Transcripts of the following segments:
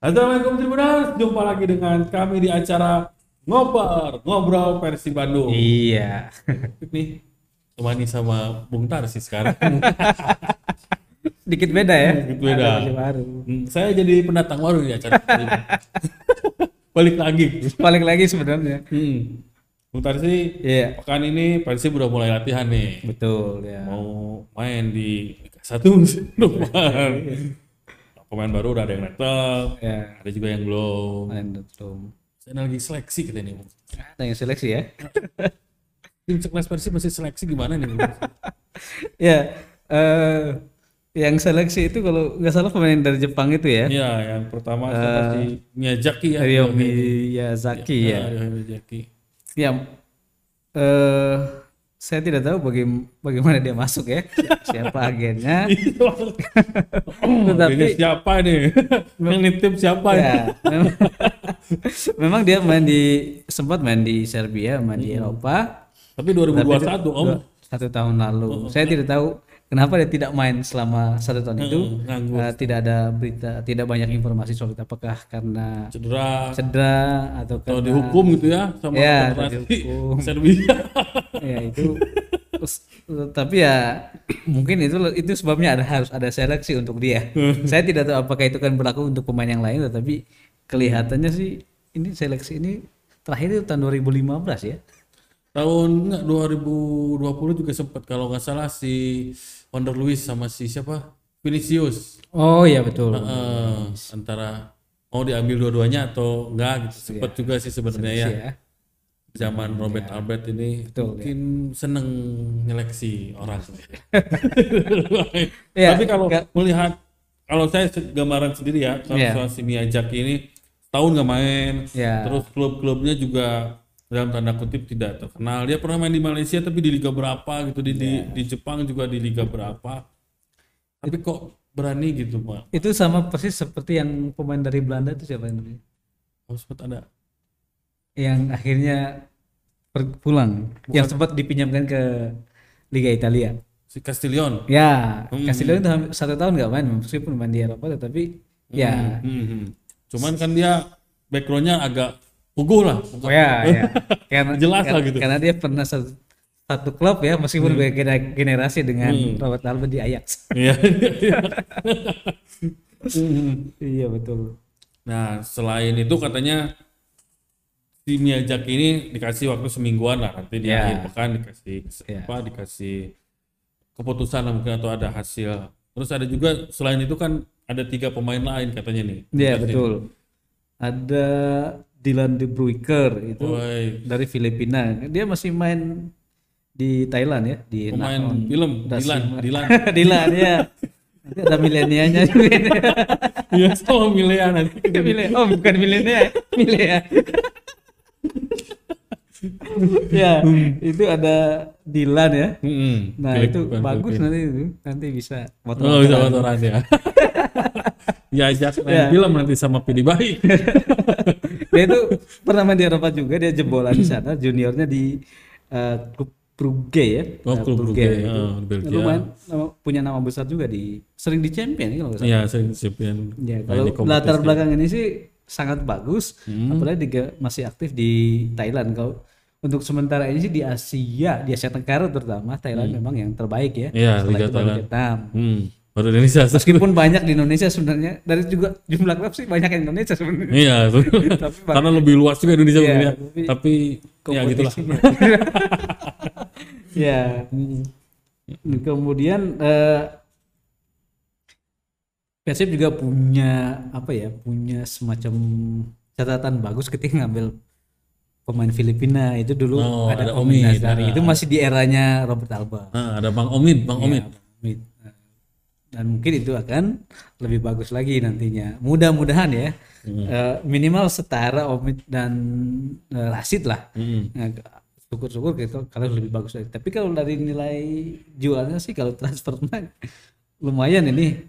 Assalamualaikum Tribuners, jumpa lagi dengan kami di acara Ngoper, Ngobrol versi Bandung. Iya. Nih, temani sama Bung Tarsi sekarang. Dikit beda ya. Dikit beda. Ada baru. Hmm, Saya jadi pendatang baru di acara ini. Balik lagi. Balik lagi sebenarnya. Hmm. Bung Tarsi, Iya. pekan ini Persib udah mulai latihan nih. Betul ya. Mau main di 1 musim depan. Pemain baru udah ada yang datang, Ya. ada juga yang belum. Main betul. Saya lagi seleksi kita nih. Bung. Ada yang seleksi ya. Tim sekelas Persib masih seleksi gimana nih? Ya. eh yang seleksi itu kalau nggak salah pemain dari Jepang itu ya. Iya, yang pertama siapa sih Miyazaki ya. Miyazaki ya. Rio Miyazaki. Ya. eh saya tidak tahu baga- bagaimana dia masuk ya. Siapa agennya. Tetapi siapa nih? yang nitip siapa ya? memang, memang dia main di sempat main di Serbia, main di Eropa. Tapi 2021 Om. Dua- satu tahun lalu. Saya tidak tahu kenapa dia tidak main selama satu tahun itu. Nganggur. Eh, tidak ada berita, tidak banyak informasi soal itu. Apakah karena Cedera cedera atau atau karena dihukum gitu ya sama Ya, dihukum. Serbia. ya itu tapi ya mungkin itu itu sebabnya ada harus ada seleksi untuk dia. Saya tidak tahu apakah itu kan berlaku untuk pemain yang lain tetapi kelihatannya sih ini seleksi ini terakhir itu tahun 2015 ya. Tahun enggak 2020 juga sempat kalau nggak salah si Wonder Luis sama si siapa? Vinicius. Oh iya betul. Eh, antara mau diambil dua-duanya atau enggak gitu. Sempat juga sih sebenarnya ya. ya. Zaman Robert Albert ini Betul, mungkin seneng nyeleksi orang. Iya, Tapi kalau nggak- melihat kalau saya gambaran sendiri ya, kalau Iya. soal si Miyazaki ini tahun nggak main, Ya. terus klub-klubnya juga dalam tanda kutip tidak terkenal. Dia pernah main di Malaysia tapi di liga berapa gitu, di di, Iya. di Jepang juga di liga berapa. Tapi kok berani gitu, Pak? Itu sama persis seperti yang pemain dari Belanda itu siapa namanya? Oh, sempat ada. Yang akhirnya pulang, yang sempat dipinjamkan ke Liga Italia. Si Castillion. Ya, Hmm. Castillo itu satu tahun nggak main, meskipun main di Eropa, tetapi ya, Hmm, hmm. Cuman kan dia backgroundnya agak puguh lah. oh ya, ya. karena Jelas lah gitu. Karena dia pernah satu, satu klub ya, meskipun beda generasi dengan Hmm. Robert Alba di Ajax. Iya. Hmm. iya betul. Nah, selain itu katanya si Miyazaki ini dikasih waktu semingguan lah nanti di Ya. akhir pekan dikasih Ya. apa dikasih keputusan lah mungkin atau ada hasil. Terus ada juga selain itu kan ada tiga pemain lain katanya nih. Iya betul. Ada Dylan de Bruyker itu Woi, dari Filipina. Dia masih main di Thailand ya, di pemain Nakhon film Lima. Dilan. Dylan ya. Nanti ada milenianya juga. Iya, sama Milea nanti. Oh, bukan milenia, Milea. ya, itu ada Dilan ya. Mm-mm. Nah, Filip- itu bukan bagus Filipina. nanti itu. Nanti bisa foto. Oh, bisa motoran ya. ya, ajak main Ya. film nanti sama Pidi Baik. dia itu pernah main di Eropa juga, dia jebolan di sana, juniornya di eh, klub Brugge ya. Oh, klub Brugge, itu. oh, di Belgia. Lumayan nama- punya nama besar juga di sering di champion ya kalau nggak salah. Iya, saya champion. Ya, kalau latar belakang ini sih sangat bagus, Hmm. apalagi dia masih aktif di Thailand. Kalau untuk sementara ini sih di Asia, di Asia Tenggara terutama Thailand memang yang terbaik ya. Hmm. Iya, Liga Thailand. Vietnam. Hmm, baru Indonesia. Meskipun banyak di Indonesia sebenarnya, dari juga jumlah klub sih banyak yang Indonesia sebenarnya. Iya. Tapi karena lebih luas juga Indonesia Iya, sebenarnya. tapi Tapi, ya gitulah. ya. Kemudian eh, Persib juga punya apa ya? Punya semacam catatan bagus ketika ngambil pemain Filipina itu dulu Oh, ada, ada Omid Omid, ah. Itu masih di eranya Robert Alba. Nah, ada Bang Omid, Bang Omid. Ya, Omid. Dan mungkin itu akan lebih bagus lagi nantinya. Mudah-mudahan ya. Hmm. Eh, minimal setara Omid dan eh, Rashid lah. Hmm. Nah, syukur-syukur gitu kalau lebih bagus lagi. Tapi kalau dari nilai jualnya sih kalau transfernya lumayan ini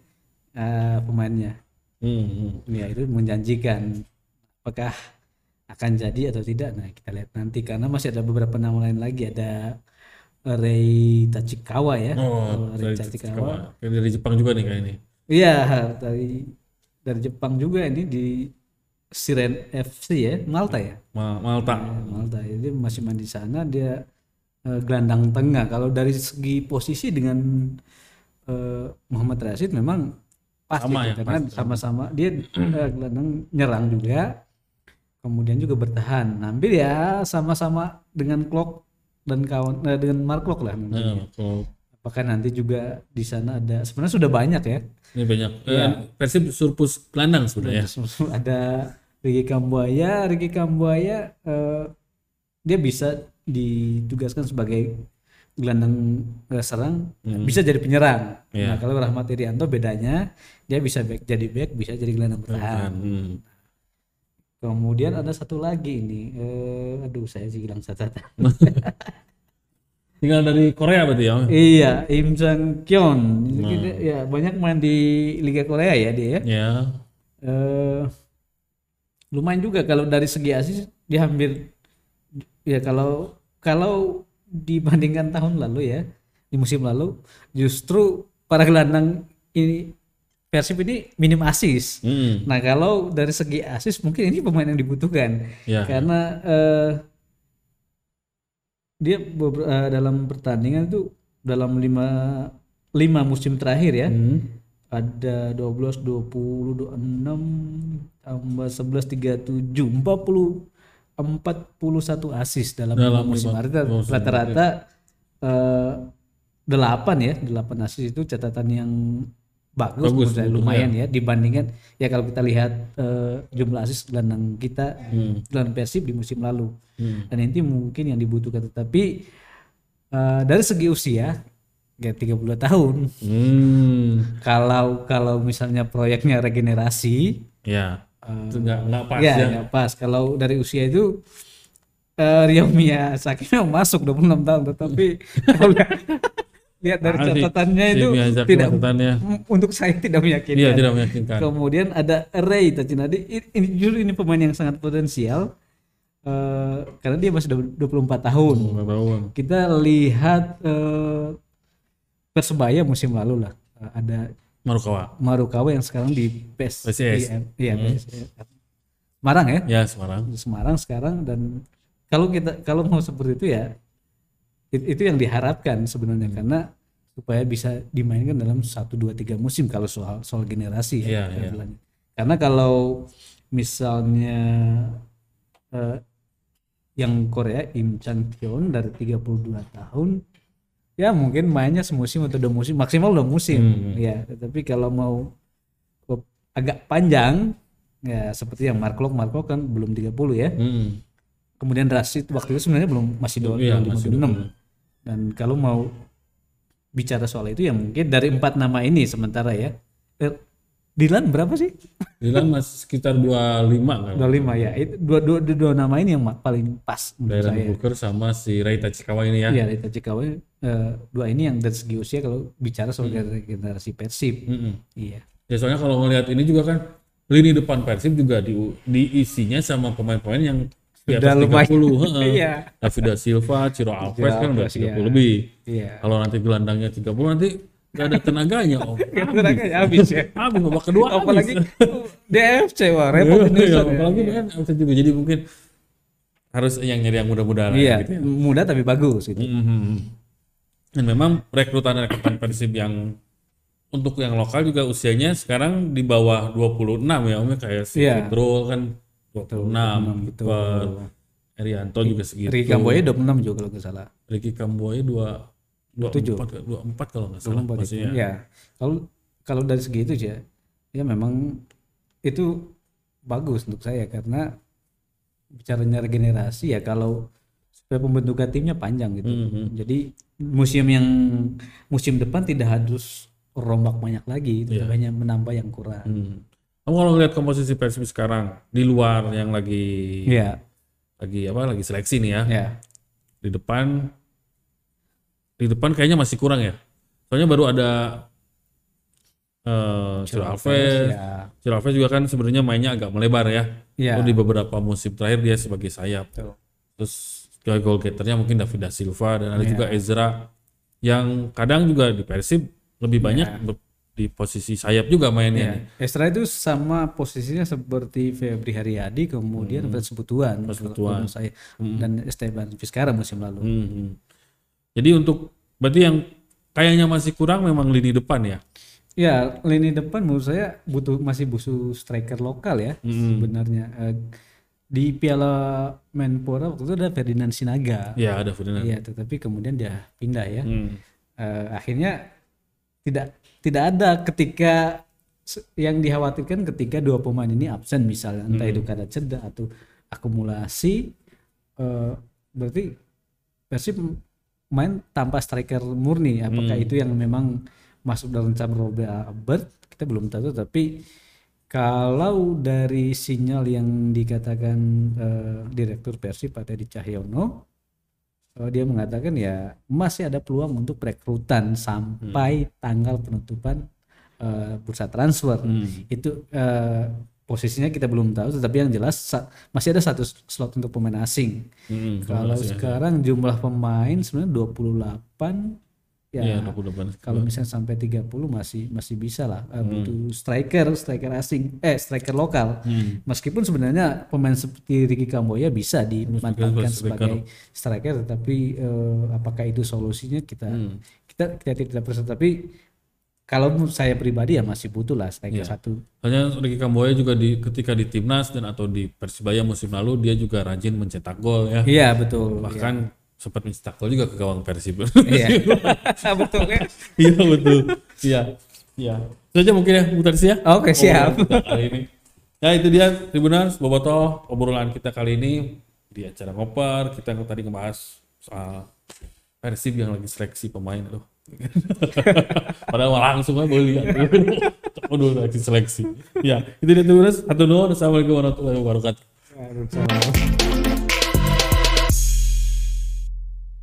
eh, pemainnya. Hmm, hmm. Ya itu menjanjikan. Apakah akan jadi atau tidak? Nah kita lihat nanti karena masih ada beberapa nama lain lagi. Ada Rei Tachikawa ya. Oh, Rei dari, Tachikawa. Kayak dari Jepang juga nih kayak ini. Iya dari dari Jepang juga ini di Siren FC ya Malta ya Ma- Malta. Ya, Malta jadi masih main di sana dia eh, gelandang tengah kalau dari segi posisi dengan eh, Muhammad Rashid memang pas Sama gitu, ya, karena sama-sama dia eh, gelandang nyerang juga kemudian juga bertahan hampir ya sama-sama dengan Klok dan kawan eh, dengan Mark Klok lah Nah, kalau apakah nanti juga di sana ada sebenarnya sudah banyak ya ini banyak. Eh, Iya. Persib surplus gelandang sebenarnya. ada Ricky Kambuaya Ricky Kambuaya eh, dia bisa ditugaskan sebagai gelandang eh, serang bisa jadi penyerang Iya. nah kalau Rahmat Irianto bedanya dia bisa back jadi back bisa jadi gelandang bertahan Hmm. Kemudian ada satu lagi ini eh, aduh saya sih hilang catatan Tinggal dari Korea berarti ya. iya Im Jang Kyon ya banyak main di Liga Korea ya dia ya Ya. eh lumayan juga kalau dari segi asis dia hampir ya kalau kalau dibandingkan tahun lalu ya di musim lalu justru para gelandang ini Persib ini minim asis. Hmm. Nah kalau dari segi asis mungkin ini pemain yang dibutuhkan Ya. karena eh, dia beber- eh, dalam pertandingan itu dalam lima lima musim terakhir ya Hmm. ada 12 20 26 tambah 11 37 40 41 asis dalam, Dalam musim musim, rata-rata eh, 8 ya 8 asis itu catatan yang bagus, Bagus, menurut lumayan ya dibandingkan ya kalau kita lihat eh, jumlah asis gelandang kita gelandang Persib di musim lalu Hmm. dan ini mungkin yang dibutuhkan tetapi eh, dari segi usia ya 32 tahun Hmm. kalau kalau misalnya proyeknya regenerasi Ya. Itu nggak nggak pas ya, ya. nggak pas kalau dari usia itu Rio Miyazaki memang masuk 26 tahun tetapi lihat, dari Ah, si- catatannya si itu Miyazaki tidak catatannya. untuk saya tidak meyakinkan Iya tidak meyakinkan. kemudian ada Ray Tachinadi ini jujur ini pemain yang sangat potensial eh, karena dia masih 24 tahun Nggak tahu. kita lihat eh, persebaya musim lalu lah Eh, ada Marukawa. Marukawa yang sekarang di PES PSIS. iya PSIS. Semarang ya Ya Semarang. Semarang sekarang dan kalau kita kalau mau seperti itu ya itu yang diharapkan sebenarnya Hmm. karena supaya bisa dimainkan dalam satu dua tiga musim kalau soal soal generasi ya iya. istilahnya. karena kalau misalnya eh, yang Korea Im Chan Kyon dari 32 tahun ya mungkin mainnya semusim atau dua musim maksimal dua musim Hmm. ya tetapi kalau mau agak panjang ya seperti yang Mark Lok Mark Lok kan belum 30 ya Hmm. kemudian Rashid waktu itu sebenarnya belum masih dua enam 26. Dan kalau mau bicara soal itu ya mungkin dari empat nama ini sementara ya. Eh, Dilan berapa sih? Dilan masih sekitar 25 kan. dua lima ya. Itu dua, dua, dua, dua nama ini yang paling pas menurut Dailan saya. Booker sama si Ray Tachikawa ini ya. Iya dari Tachikawa eh, dua ini yang dari segi usia kalau bicara soal generasi Persib. Mm-mm. iya. Ya soalnya kalau ngelihat ini juga kan lini depan Persib juga di, diisinya sama pemain-pemain yang di atas Udah lumayan. 30. heeh. Iya. David da Silva, Ciro Alves kan udah Alves, 30 iya. lebih. iya Kalau nanti gelandangnya 30 nanti gak ada tenaganya. Oh, Tenaganya habis ya habis babak kedua apalagi. DFC wah repot ini Iya, ya. apalagi kan bisa juga jadi mungkin harus yang nyari yang muda-muda iya gitu ya. muda tapi bagus gitu Mhm. Dan memang rekrutan rekrutan Persib yang untuk yang lokal juga usianya sekarang di bawah 26 ya Om ya kayak si Iya. Fitrul kan 26 gitu. Kiper Erianto juga segitu. Ricky Kamboya 26 juga kalau nggak salah Ricky Kamboya 2 Tujuh. 24 24 kalau nggak salah 24 masih itu. ya. kalau kalau dari segi itu ya ya memang itu bagus untuk saya karena bicaranya regenerasi ya kalau supaya pembentukan timnya panjang gitu Mhm. jadi musim yang musim depan tidak harus rombak banyak lagi tidak hanya menambah yang kurang Hmm. Kamu kalau ngeliat komposisi Persib sekarang di luar yang lagi Iya. lagi apa lagi seleksi nih ya. ya di depan di depan kayaknya masih kurang ya. Soalnya baru ada eh Ciro Alves ya Ciro Alves juga kan sebenarnya mainnya agak melebar ya. Oh, di beberapa musim terakhir dia sebagai sayap. Betul. terus goal getternya mungkin David da Silva dan ada Iya. juga Ezra yang kadang juga di Persib lebih banyak ber- di posisi sayap juga mainnya. Ya, nih. Estra itu sama posisinya seperti Febri Haryadi, kemudian Hmm. Frans Butuan, kalau menurut saya, dan Esteban Vizcarra musim lalu. Hmm, hmm. Jadi untuk berarti yang kayaknya masih kurang memang lini depan ya. Ya, lini depan menurut saya butuh masih butuh striker lokal ya Hmm. sebenarnya. Eh, di Piala Menpora waktu itu ada Ferdinand Sinaga. Ya ada Ferdinand. Iya, tetapi kemudian dia pindah ya. Hmm. Eh, akhirnya tidak tidak ada ketika yang dikhawatirkan ketika dua pemain ini absen misalnya. Entah itu karena cedera atau akumulasi eh, berarti Persib main tanpa striker murni. Apakah itu yang memang masuk dalam rencana Robert Albert? Kita belum tahu tapi kalau dari sinyal yang dikatakan eh, direktur Persib Pak Teddy Cahyono eh, dia mengatakan ya masih ada peluang untuk perekrutan sampai tanggal penutupan eh, bursa transfer. Hmm. itu eh, posisinya kita belum tahu tetapi yang jelas masih ada satu slot untuk pemain asing. Hmm, kalau sekarang jumlah pemain sebenarnya 28 ya Iya, 28. kalau misalnya sampai 30 masih masih bisa lah Hmm. Eh, butuh striker striker asing eh striker lokal Hmm. meskipun sebenarnya pemain seperti Ricky Kamboya bisa dimanfaatkan sebagai striker tetapi eh, apakah itu solusinya kita Hmm. kita kita tidak percaya tapi kalau menurut saya pribadi ya masih butuh lah striker Iya. satu Hanya Ricky Kamboya juga di ketika di timnas dan atau di Persibaya musim lalu dia juga rajin mencetak gol ya. iya betul Bahkan sempat mencetak gol juga ke gawang Persib. iya betul ya Iya betul. Iya. Iya. Itu aja mungkin ya Bu Tarsi ya. oke siap Obrolan kita kali ini. Ya itu dia Tribuners Boboto obrolan kita kali ini di acara ngoper kita tadi ngebahas soal Persib yang lagi seleksi pemain aduh. Padahal langsung aja boleh lihat. Aduh lagi seleksi. Ya, itu dia Tribuners. Satu Assalamualaikum warahmatullahi wabarakatuh. Waalaikumsalam.